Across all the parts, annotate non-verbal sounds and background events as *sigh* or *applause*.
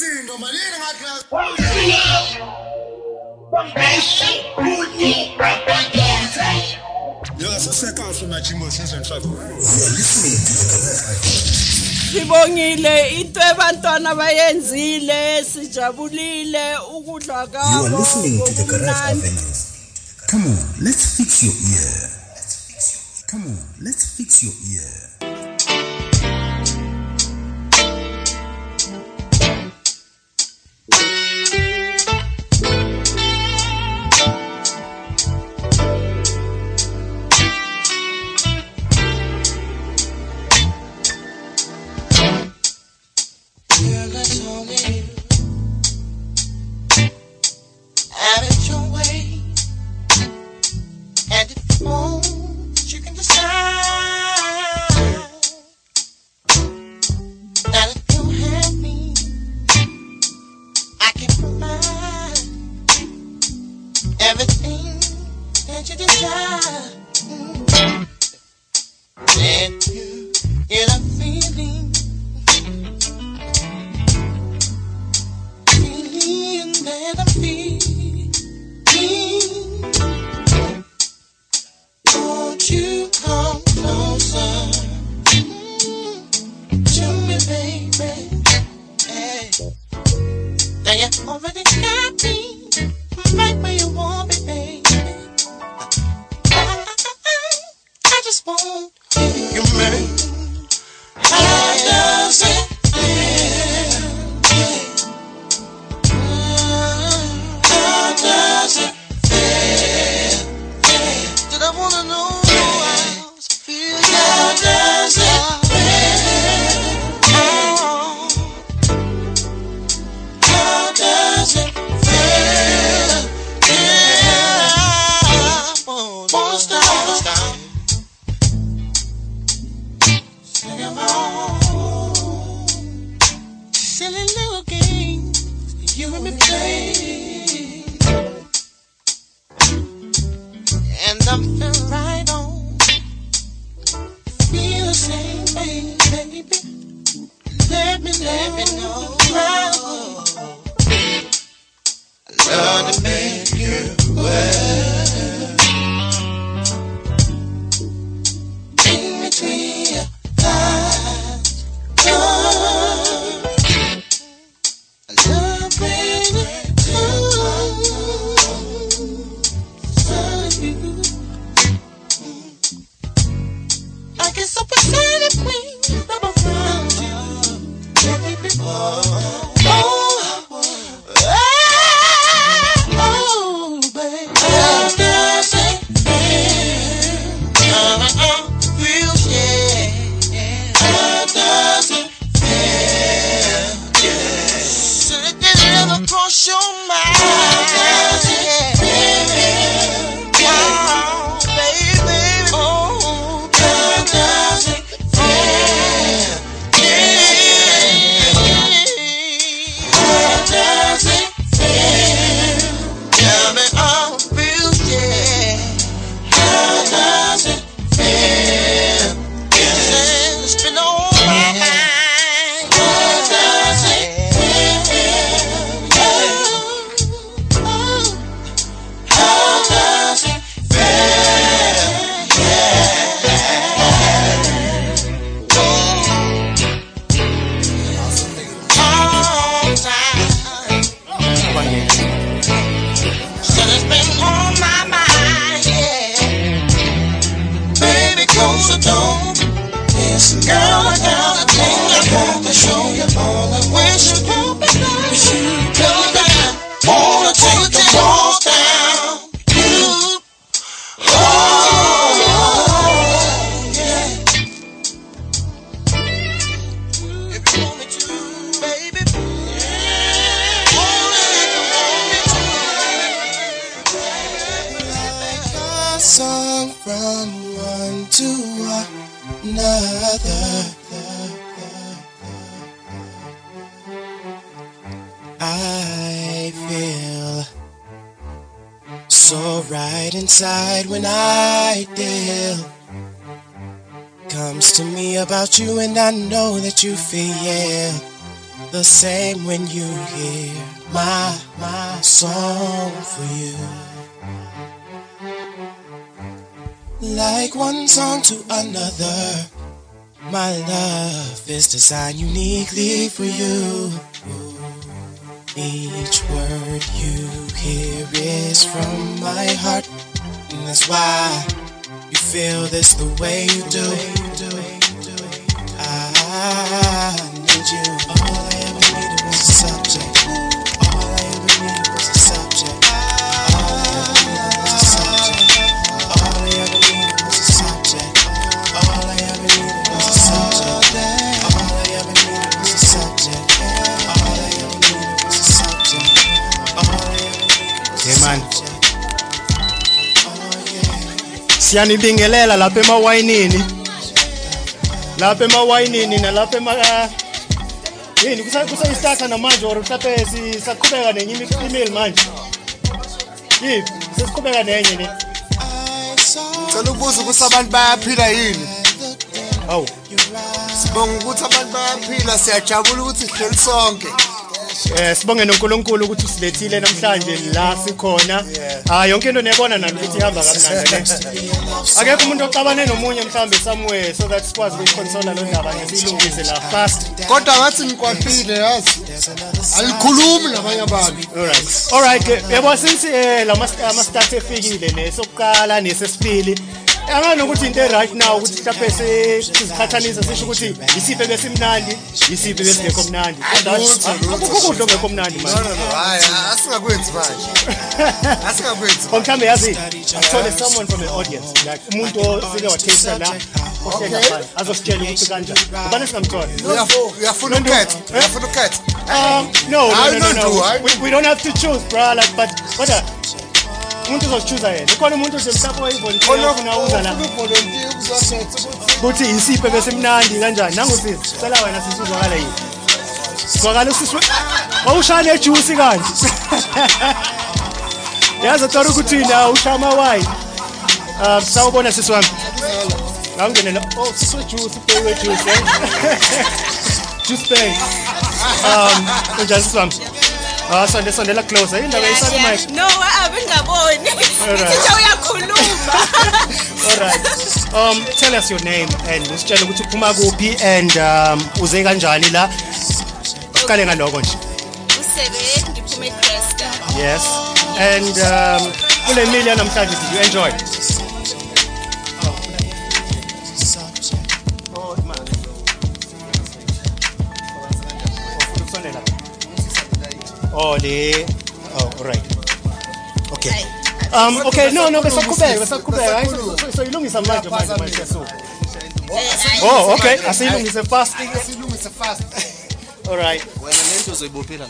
umsindo malini ngathi yongasesekahle majimbo sezenhlako Sibongile into ebantwana bayenzile sijabulile ukudla kwabo You are listening to the Garage Avenues. Come on let's fix your ear. Come on let's fix your ear. Trying to make you well. about you, and I know that you feel the same when you hear my my song for you. Like one song to another, my love is designed uniquely for you. Each word you hear is from my heart, and that's why you feel this the way you do. I need you. All I ever needed was a subject. All I ever needed was a subject. Siyanibingelela lapha lapha emawayinini nalapha ema yini kusa- kusayistarta namanje or mhlawumbe sisaqhubeka nenye email manje? Yiphi sesiqhubeka nenye ne? Cela ukubuza ukuthi abantu bayaphila yini? hawu Sibonga ukuthi abantu bayaphila. Siyajabula ukuthi sihleli sonke. Eh sibonge noNkulunkulu ukuthi usilethile namhlanje la sikhona ah yonke into niyabona nani ukuthi ihamba kamnandi ne akekho umuntu oxabane nomunye mhlambe somewhere so that sikwazi ukuyiconsola lo ndaba ngesiyilungise la fast Kodwa ngathi nikwapile yazi. Alikhulumi nabanye abantu. Alright. Alright ke yabo since eh lama ama start efikile nesokuqala nesesibili anganokuthi into right now ukuthi mhlawumbe sizikhathanisa sisho ukuthi isiphe besimnandi isiphe besingekho mnandi akukho ukudla ongekho mnandi No manje no no. Asingakwenzi manje. *laughs* Asingakwenzi. or mhlambe yazi athole someone from the audience like umuntu osike wataste la azositshela ukuthi kanjani ubani singamthola Uyaf- Uyafuna ukukhetha. Uyafuna ukukhetha. Um, no, no, no, no, no. We, we don't have to choose, bro. Like, but, but, uh, umuntu uzochuza yena. Ikhona umuntu nje mhlawumbe oyivolunteer ufuna uza la? volunteer uzokhetha ukuthi kuthi isiphe besimnandi kanjani? Nangusisi cela wena sisi uzwakala yini? Zwakala usisi wawushaya nejuice kanje. *laughs* Yazi tora ukuthi na ushaya amawine um sawubona sisi wami. Ngawungenela oh sisi wejuice ubheki wejuice eh? *laughs* juice bang um unjani sisi wami? Ah, sonde sondela closer indaba yisaka mike no abengaboni *laughs* Alright. nje uyakhuluma *laughs* Alright. Um tell us your name and usitshele ukuthi uphuma kuphi and um uze kanjani la. Siqale ngaloko nje. usebe ngiphuma eCresta Yes. And um kule meal yanamhlanje did you enjoy? Oh, le. Oh, all right. Okay. Um okay, no no besaqhubeka besaqhubeka. Hayi, so- so- So ilungisa manje manje manje so. Oh, okay. Asiyilungise fast. silungise fast. All right. wena lento uzoyibophela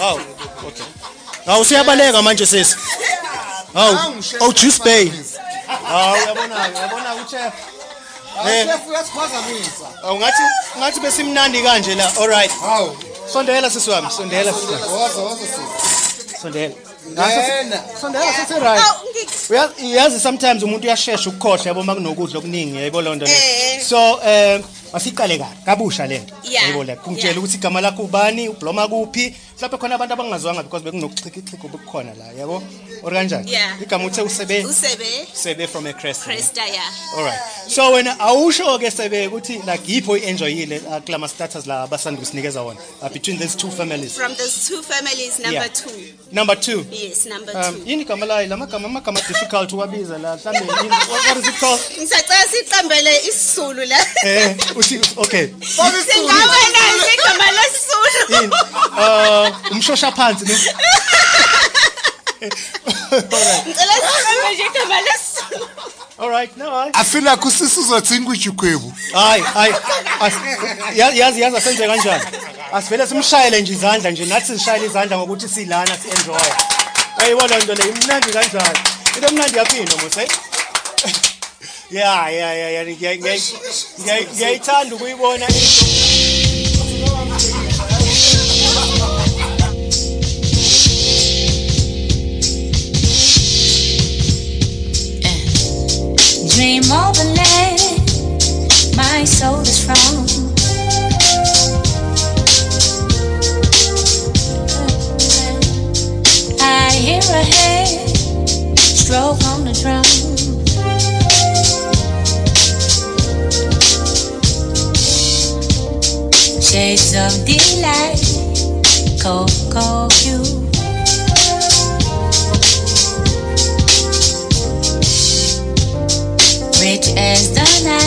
Oh, okay. Hawu usiyabaleka manje sisi. Hawu, oh Juice Bay. Hawu uyabona uyabona uchef. Eh, Chef uyasiphazamisa. awungathi ngathi besimnandi kanje la. All right. Hawu, Sondela sisi wami, sondela sisi woza woza sisi. Sondela. Yena. Sondela sisi right. Uyazi yazi sometimes umuntu uyashesha ukukhohlwa yabo makunokudla okuningi yebo lonto le. Eh. So eh masiqale kahle kabusha lento. Yeah, Yebo la kungitshela yeah. ukuthi igama lakho ubani, ubloma kuphi. Mhlawumbe khona abantu abangazwanga because bekunokuxhikixhiko obukhona la yabo. Or kanjani? Yeah. Igama uthe usebe usebe sebe from a crest. Cresta ya Alright. So wena awusho ke sebe ukuthi like yipho enjoyile kulama status la abasanda kusinikeza wona uh, between these two families. from those two families number Yeah. 2 Number 2. yes number 2 Um yini igama layo lamagama amagama difficult uwabiza la mhlambe yini what what is it called? ngisacela siqambele isizulu la Eh uthi okay. singawena igama lesizulu Yini? Uh umshosha phansi ne. ngicela siqambe nje igama lesizulu Alright, no. I I feel like usisi uzothinga ujugwebu. Hayi, hayi. as- Yazi yazi yazi asenze kanjani? Asivele simshayele nje izandla nje nathi sishayele izandla ngokuthi silana si enjoy. Ayibona nto le imnandi kanjani? Into emnandi yaphinda mose ya ya ya yani ngiyayithanda ukuyibona Dream of the land my soul is from. I hear a head stroke on the drum. Shades of delight, cocoa hue. Rich as the night.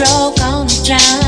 stroke on the drown.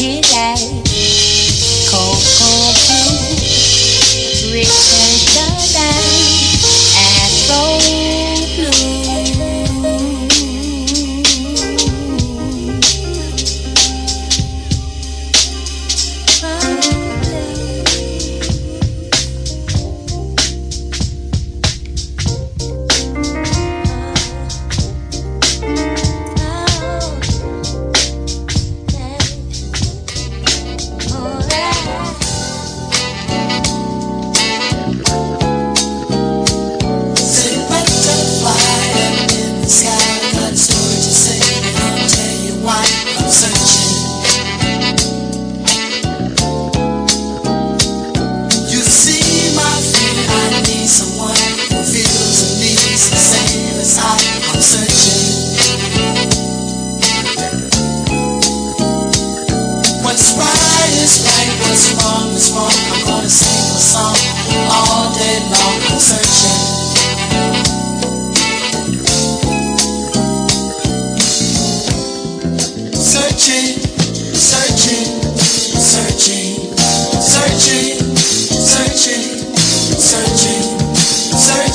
dưới lại. Khô khô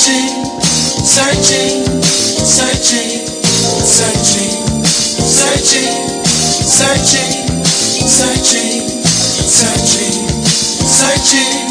searching, searching, searching, searching, searching, searching, searching, searching, searching.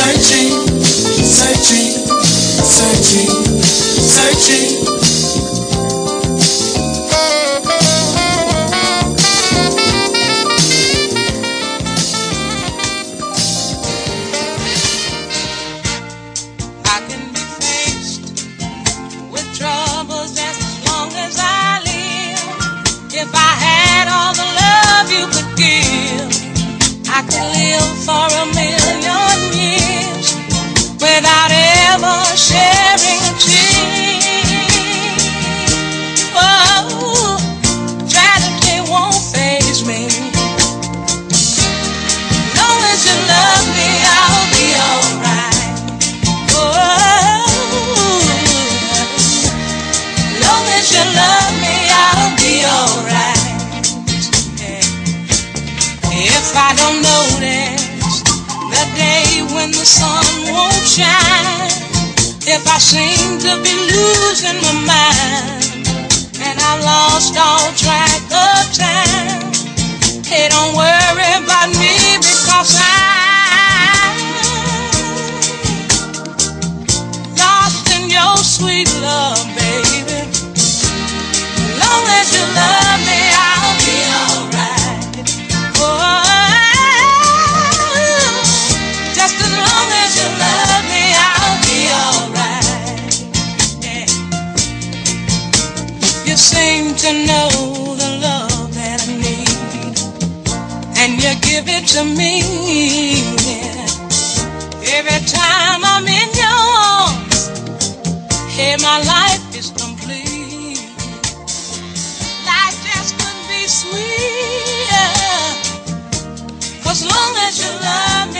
searching, searching, searching, searching. If I seem to be losing my mind and I lost all track of time, hey, don't worry about me because I lost in your sweet love, baby. Long as you love. give it to me. Every time I'm in your arms, hey, my life is complete. Life just couldn't be sweeter. As long as you love me.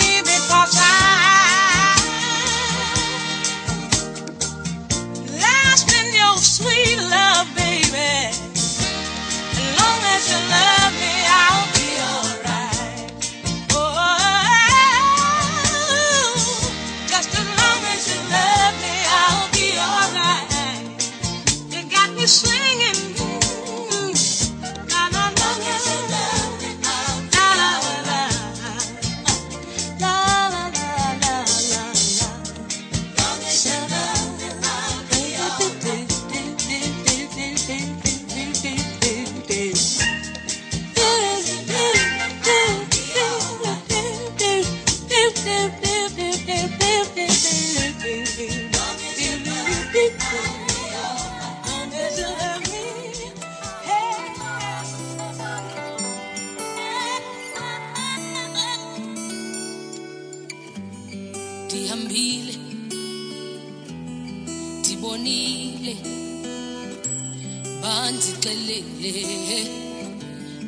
Banzi kilele,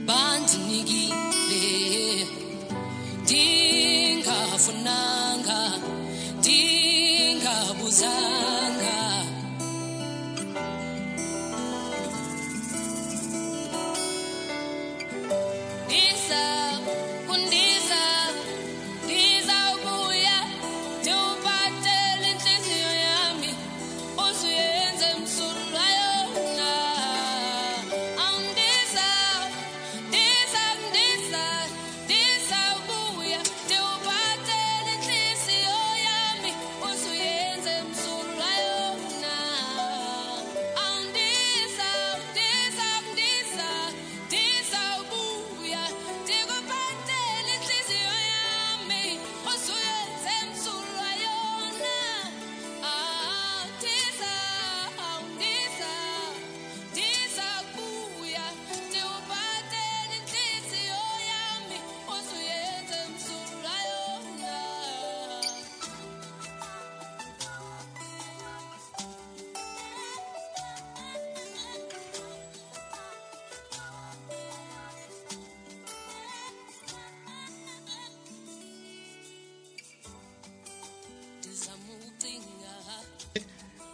banzi nigiri, dinga funanga, dinga ndingabuzanga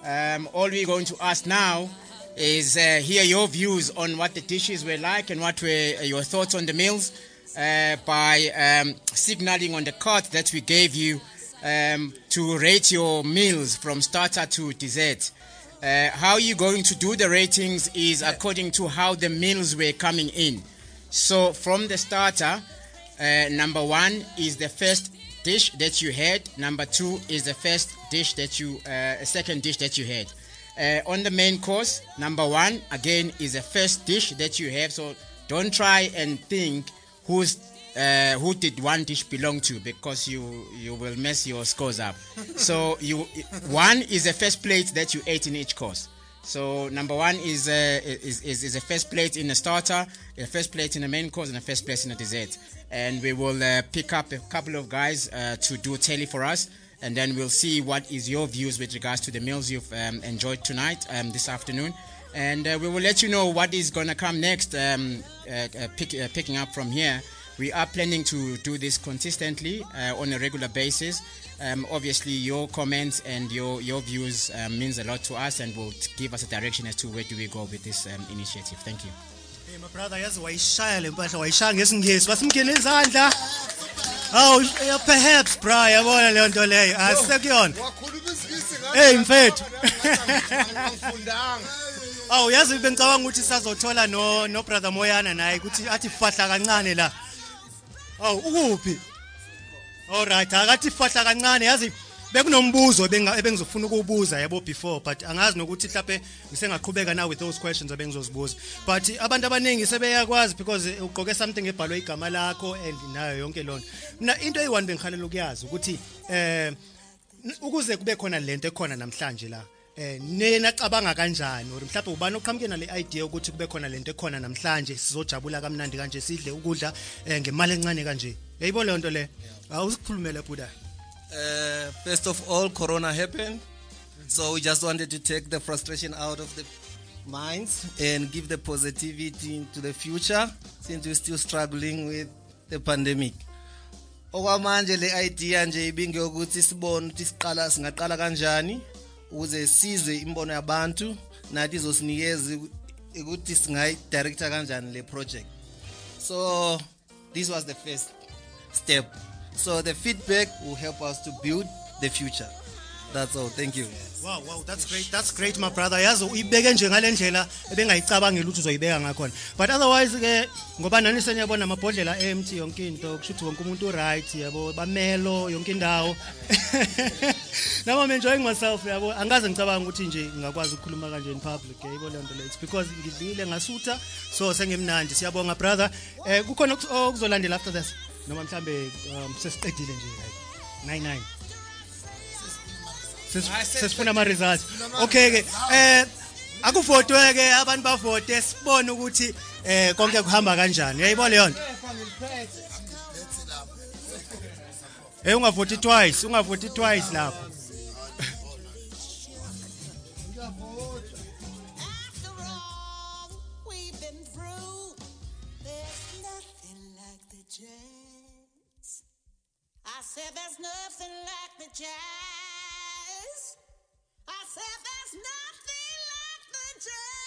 Um, all we're going to ask now is uh, hear your views on what the dishes were like and what were uh, your thoughts on the meals uh, by um, signaling on the card that we gave you um, to rate your meals from starter to dessert. Uh, how you're going to do the ratings is according to how the meals were coming in. So from the starter, uh, number one is the first dish that you had. Number two is the first dish that you, uh, second dish that you had. Uh, on the main course, number one again is the first dish that you have. So don't try and think who's uh, who did one dish belong to because you you will mess your scores up. *laughs* so you one is the first plate that you ate in each course. So number one is uh, is, is is the first plate in the starter, a first plate in the main course, and a first place in the dessert. And we will uh, pick up a couple of guys uh, to do tally for us, and then we'll see what is your views with regards to the meals you've um, enjoyed tonight, um, this afternoon, and uh, we will let you know what is gonna come next. Um, uh, pick, picking up from here, we are planning to do this consistently on a regular basis. Um, obviously, your comments and your your views um, means a lot to us, and will give us a direction as to where do we go with this um, initiative. Thank you. Hey my brother yazi wayishaya le mpahla wayishaya ngesingisi basimkele izandla. Awu perhaps bra yabona leyo nto leyo. Asekuyona wakhuluma isingisi Hey, mfethu. angifundanga. *laughs* Awu yazi bengicabanga ukuthi sazothola no no brother Moyana naye ukuthi athi fahla kancane la. Awu ukuphi alright akathi fahla kancane yazi bekunombuzo ebengizofuna ukuwubuza yabo before but angazi nokuthi mhlawumbe ngisengaqhubeka now with those questions abengizozibuza but abantu abaningi sebeyakwazi because ugqoke something ebhalwe igama lakho and nayo yonke lonto mina into eyi-one bengikhalela ukuyazi ukuthi eh ukuze kube khona lento ekhona namhlanje la eh nena cabanga kanjani? Or mhlawumbe ubani oqhamuke nale idea ukuthi kube khona lento ekhona namhlanje sizojabula kamnandi kanje sidle ukudla eh, ngemali encane kanje. Yayibo leyo nto le? Awusikhulumele buda Uh, first of all, Corona happened. So we just wanted to take the frustration out of the minds and give the positivity into the future since we're still struggling with the pandemic. Okwamanje le idea nje ibingeyokuthi sibone ukuthi siqala singaqala kanjani ukuze sizwe imbono yabantu nathi izosinikeza ukuthi singayidirector kanjani le project. So this was the first step. So the feedback will help us to build the future. That's all. Thank you. wow wow that's great that's great my brother. Yazi uyibeke nje ngalendlela ebengayicabangela ukuthi uzoyibeka ngakhona. But otherwise ke ngoba nani seniyabona amabhodlela empty yonke into kusho ukuthi wonke umuntu right yabo bamelo yonke indawo. *laughs* Now i'm enjoying myself yabo angaze ngicabanga ukuthi nje ngingakwazi ukukhuluma kanje in public yabo leyo nto leyo. It's because ngidlile ngasutha so sengimnandi. Siyabonga brother. Eh kukhona okus- okuzolandela after this. Noma mhlambe um, sesiqedile nje like 99 Ses- sesifuna ama results okay ke eh akuvotwe ke abantu bavote sibone ukuthi eh konke kuhamba kanjani. Uyayibona leyo nto? Eh ungavoti twice ungavoti twice lapho. The jazz. I said there's nothing like the jazz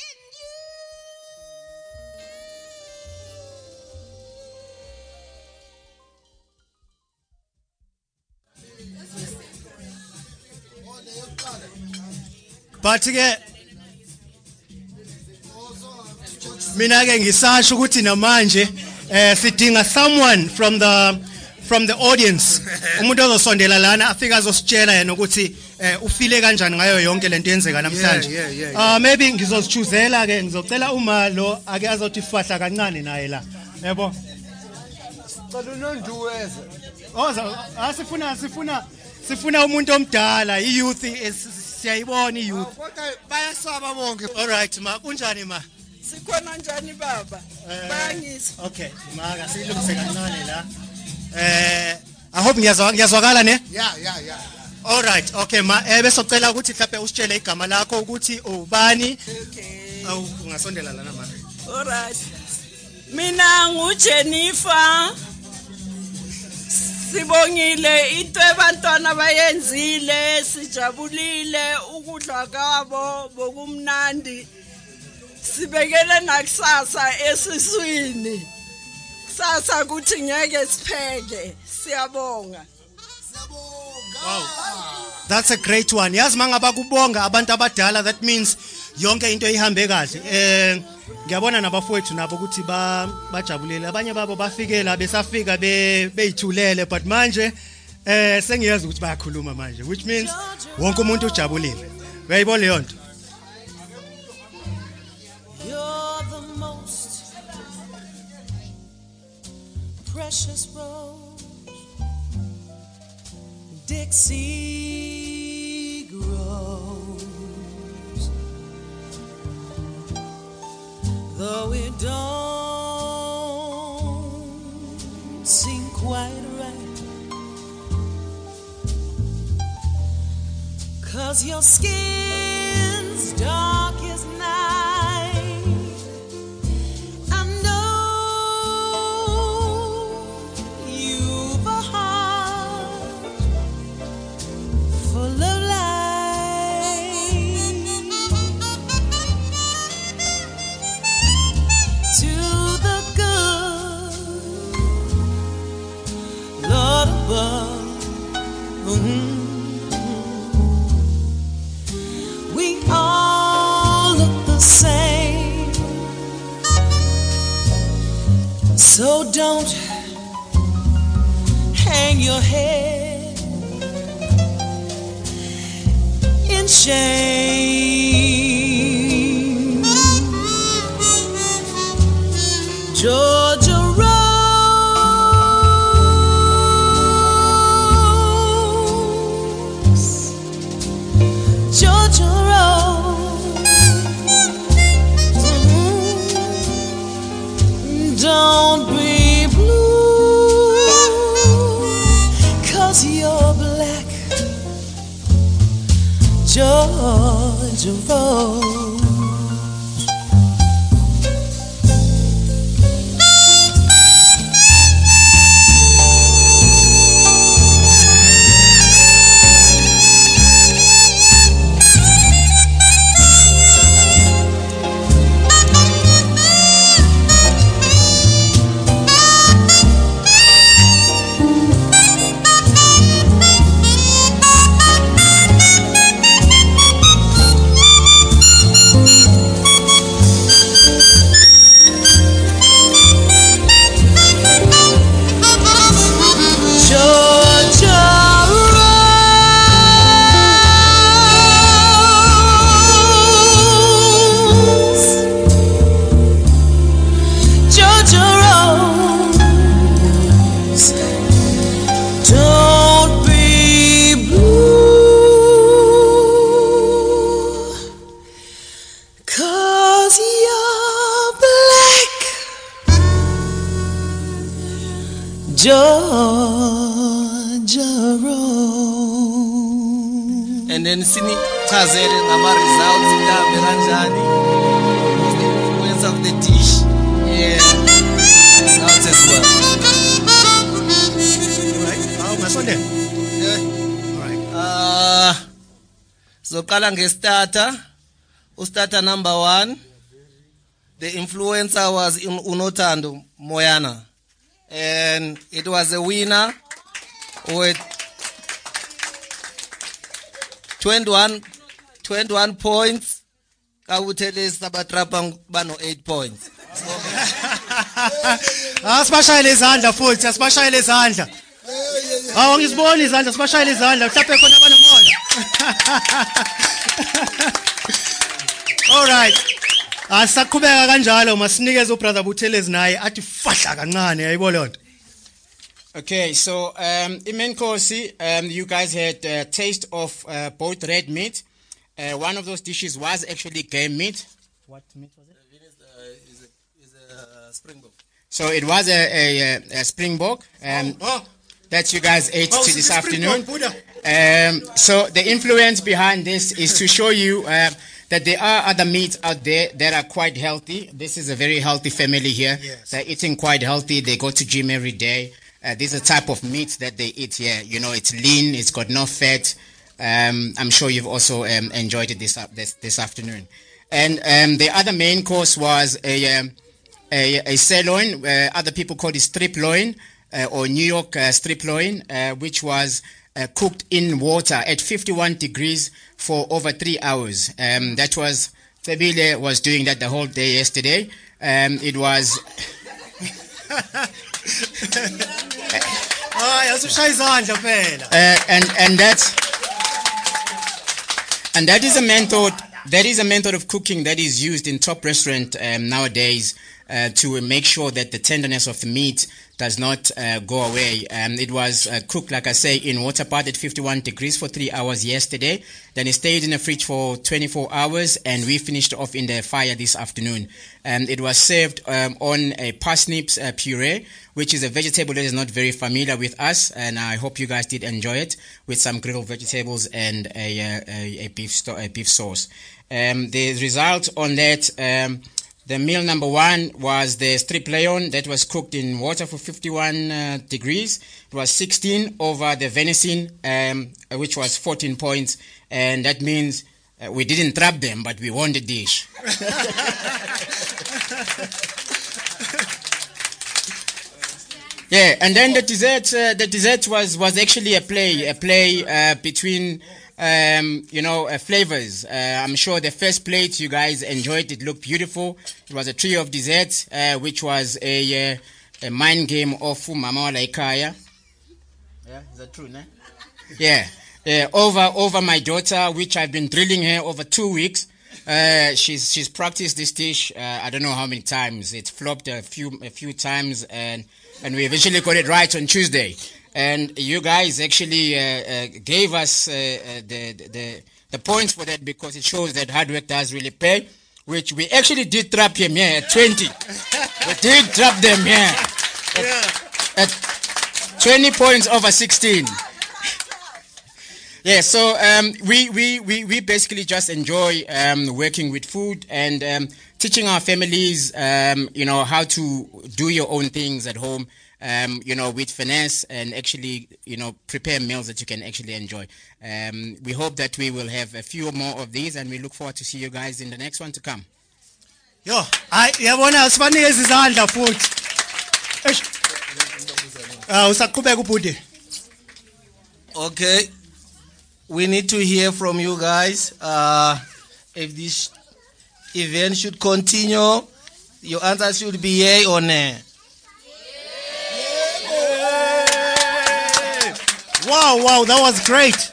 in you. but ke mina ke ngisasho ukuthi namanje sidinga someone from the from the audience. *laughs* Umuntu ozosondela lana afike azositshela yena ukuthi eh ufile kanjani ngayo yonke lento yenzeka namhlanje. Ah maybe ngizosichuzela ke ngizocela uma lo ake azothi fahla kancane naye la. Yebo? Cela unonduweze. Oza asifuna sifuna sifuna umuntu omdala i-youth is- siyayibona i-youth. Kodwa bayasaba bonke. All right ma kunjani ma? Sikhona njani baba? Bayangizwa okay maka silungise kancane la. Eh i hope ngiyazwa ngiyazwakala ne? Ya ya ya. All right okay ma eh bese ucela ukuthi mhlawumbe usitshele igama lakho ukuthi ubani? Awu ungasondela lana ma. Alright mina ngujennifer. Sibongile into abantwana bayenzile sijabulile ukudla kwabo bokumnandi. Sibekele nakusasa esiswini kusasa kuthi ngeke sipheke siyabonga That's a great one. Yazi mangaba kubonga abantu abadala that means yonke into ihambe kahle. Eh ngiyabona nabafowethu nabo ukuthi ba bajabulile. Abanye babo bafike la besafika be beyithulele but manje eh sengiyazi ukuthi bayakhuluma manje which means wonke umuntu ujabulile. Uyayibona leyo nto? Precious rose Dixie grows, though it don't seem quite right. Cause your skin's dark as night. So don't hang your head in shame. Georgia Rose. Soqala ngestarter. Ustarter number one. The influencer was Un- unotando moyana. And it was a winner with 21 21 points. Kabuthelesi abatrapa bano 8 points. *laughs* Ah, asibashayele izandla futhi, asibashayele izandla. Hawu ngizibona izandla, sibashayele izandla, mhlawumbe khona abanomoya. *laughs* All right. Asaqhubeka kanjalo masinikeze ubrother Buthelezi naye athi fahla kancane yayibona lonto. Okay, so um, Imenkosi, um, you guys had a taste of uh, both red meat. Uh, one of those dishes was actually game meat. What meat was it? springbok So it was a, a, a, a springbok um, that you guys ate Oh, to this afternoon. Um, so the influence behind this is to show you uh, that there are other meats out there that are quite healthy. This is a very healthy family here. Yes. They're eating quite healthy. They go to gym every day. Uh, this is a type of meat that they eat here. You know, it's lean, it's got no fat. Um, I'm sure you've also um, enjoyed it this, this this afternoon. And um, the other main course was a um, a, a sirloin. Uh, other people call it strip loin uh, or New York uh, strip loin, uh, which was uh, cooked in water at 51 degrees for over three hours. Um, that was Febile was doing that the whole day yesterday. Um, it was *laughs* hayi asushaya izandla phela uh, and and that's and that is a method that is a method of cooking that is used in top restaurant um, nowadays uh, to make sure that the tenderness of the meat does not uh, go away. Um, it was uh, cooked, like I say, in water bath at 51 degrees for three hours yesterday. Then it stayed in the fridge for 24 hours, and we finished off in the fire this afternoon. Um, it was served um, on a parsnips uh, puree, which is a vegetable that is not very familiar with us, and I hope you guys did enjoy it with some grilled vegetables and a, uh, a, a beef sto- a beef sauce. Um, the result on that. The meal number one was the strip loin that was cooked in water for 51 uh, degrees. It was 16 over the venison, um, which was 14 points, and that means uh, we didn't trap them, but we won the dish. *laughs* Yeah, and then the dessert, uh, the dessert was was actually a play, a play uh, between, um, you know, uh, flavors. Uh, I'm sure the first plate you guys enjoyed. It looked beautiful. It was a trio of desserts, uh, which was a uh, a mind game of Mama Walaikaya. Yeah, is that true, ne? Yeah, uh, over over my daughter, which I've been drilling her over two weeks. Uh, she's she's practiced this dish. Uh, I don't know how many times. It flopped a few a few times, and and we eventually got it right on Tuesday. And you guys actually uh, uh, gave us uh, uh, the, the the points for that because it shows that hard work does really pay. Which we actually did trap him here at 20. we did trap them here at, at 20 points over 16. Yeah, so um, we, we, we, we basically just enjoy um, working with food and um, teaching our families, um, you know, how to do your own things at home, um, you know, with finesse and actually, you know, prepare meals that you can actually enjoy. Um, we hope that we will have a few more of these and we look forward to see you guys in the next one to come. yo I yabona sibanikeza izandla futhi Eish. ah usaqhubeka ubhuti Okay. We need to hear from you guys. Uh, if this event should continue, your answer should be yay or nay. Wow wow that was great.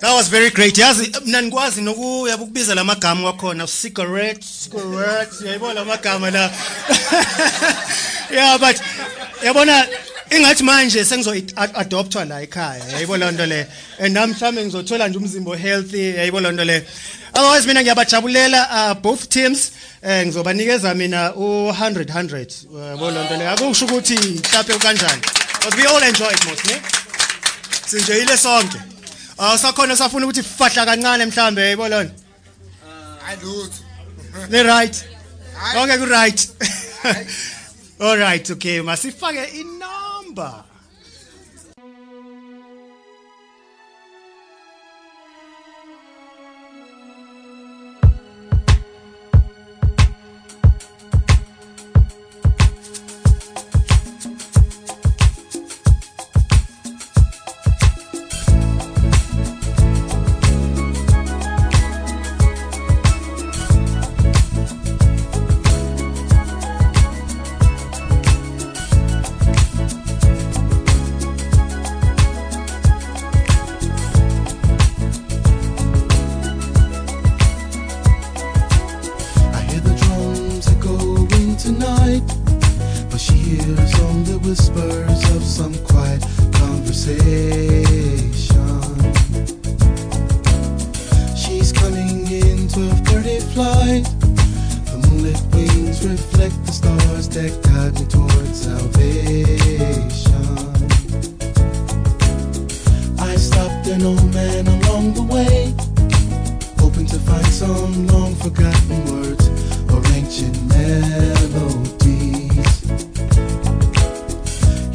That was very great. Yazi mina ngikwazi nokuya ukubiza lamagama wakhona. Cigarette cigarette yayibona lamagama la? *laughs* Yeah but yabona ingathi manje sengizo-adoptwa la ekhaya. Yayibo loo nto le. And nami mhlawumbe ngizothola nje umzimba healthy yayibo loo nto le. Otherwise mina ngiyabajabulela uh, both teams. Eh ngizobanikeza mina u100 100 yabo loo nto le. Akusho ukuthi mhlawumbe kanjani but we all enjoy it most ne sinjeyile sonke. Awusakhona safuna ukuthi fahla kancane mhlambe yayibo loo nto hayi lutho ne right. Konke ku right *laughs* all right okay masifake inumber. Flight. The moonlit wings reflect the stars that guide me towards salvation. I stopped an old man along the way hoping to find some long forgotten words or ancient melodies.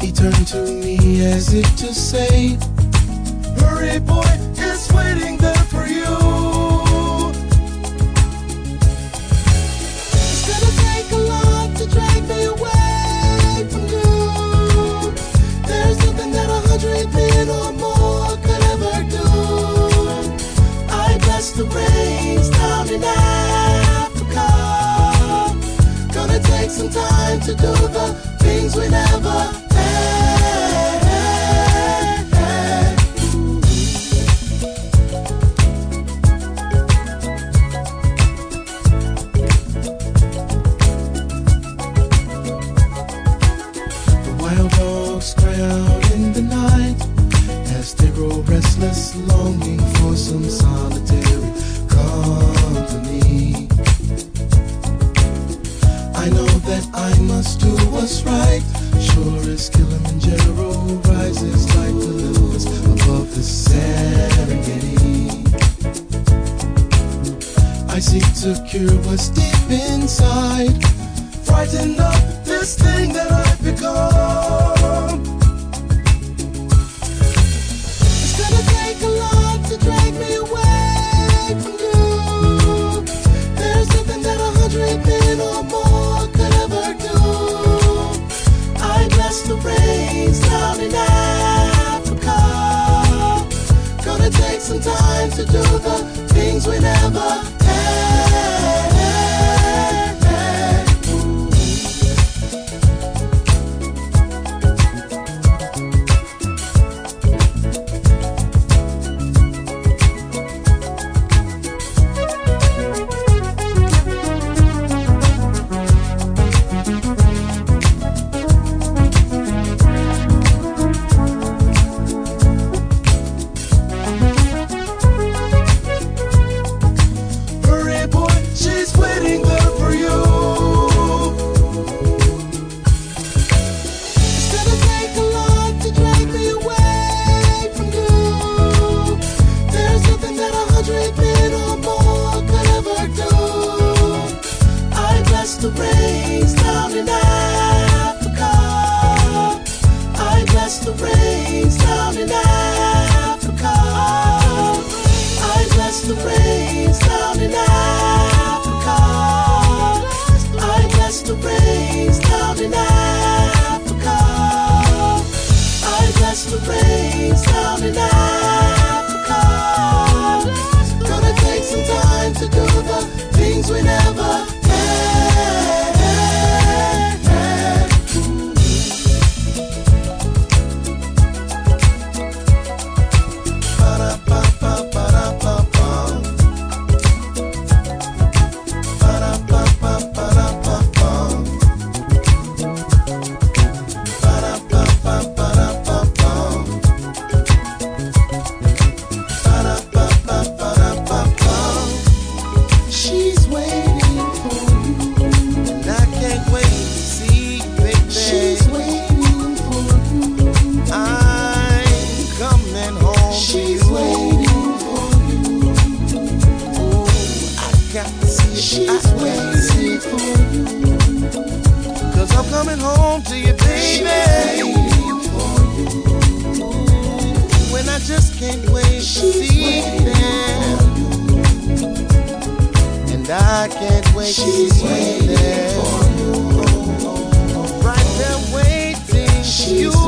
He turned to me as if to say, Hurry, boy, or more could ever do. I bless the rains down in Africa. Gonna take some time to do the things we never I seek to cure what's deep inside. Frighten up this thing that I've become. It's gonna take a lot to drag me away from you. There's nothing that a hundred men or more could ever do. I bless the rains down in Africa. Gonna take some time to do the She's waiting for you. I'm coming home to you, baby. When I just can't wait She's. And I can't wait She's. Right there waiting for you.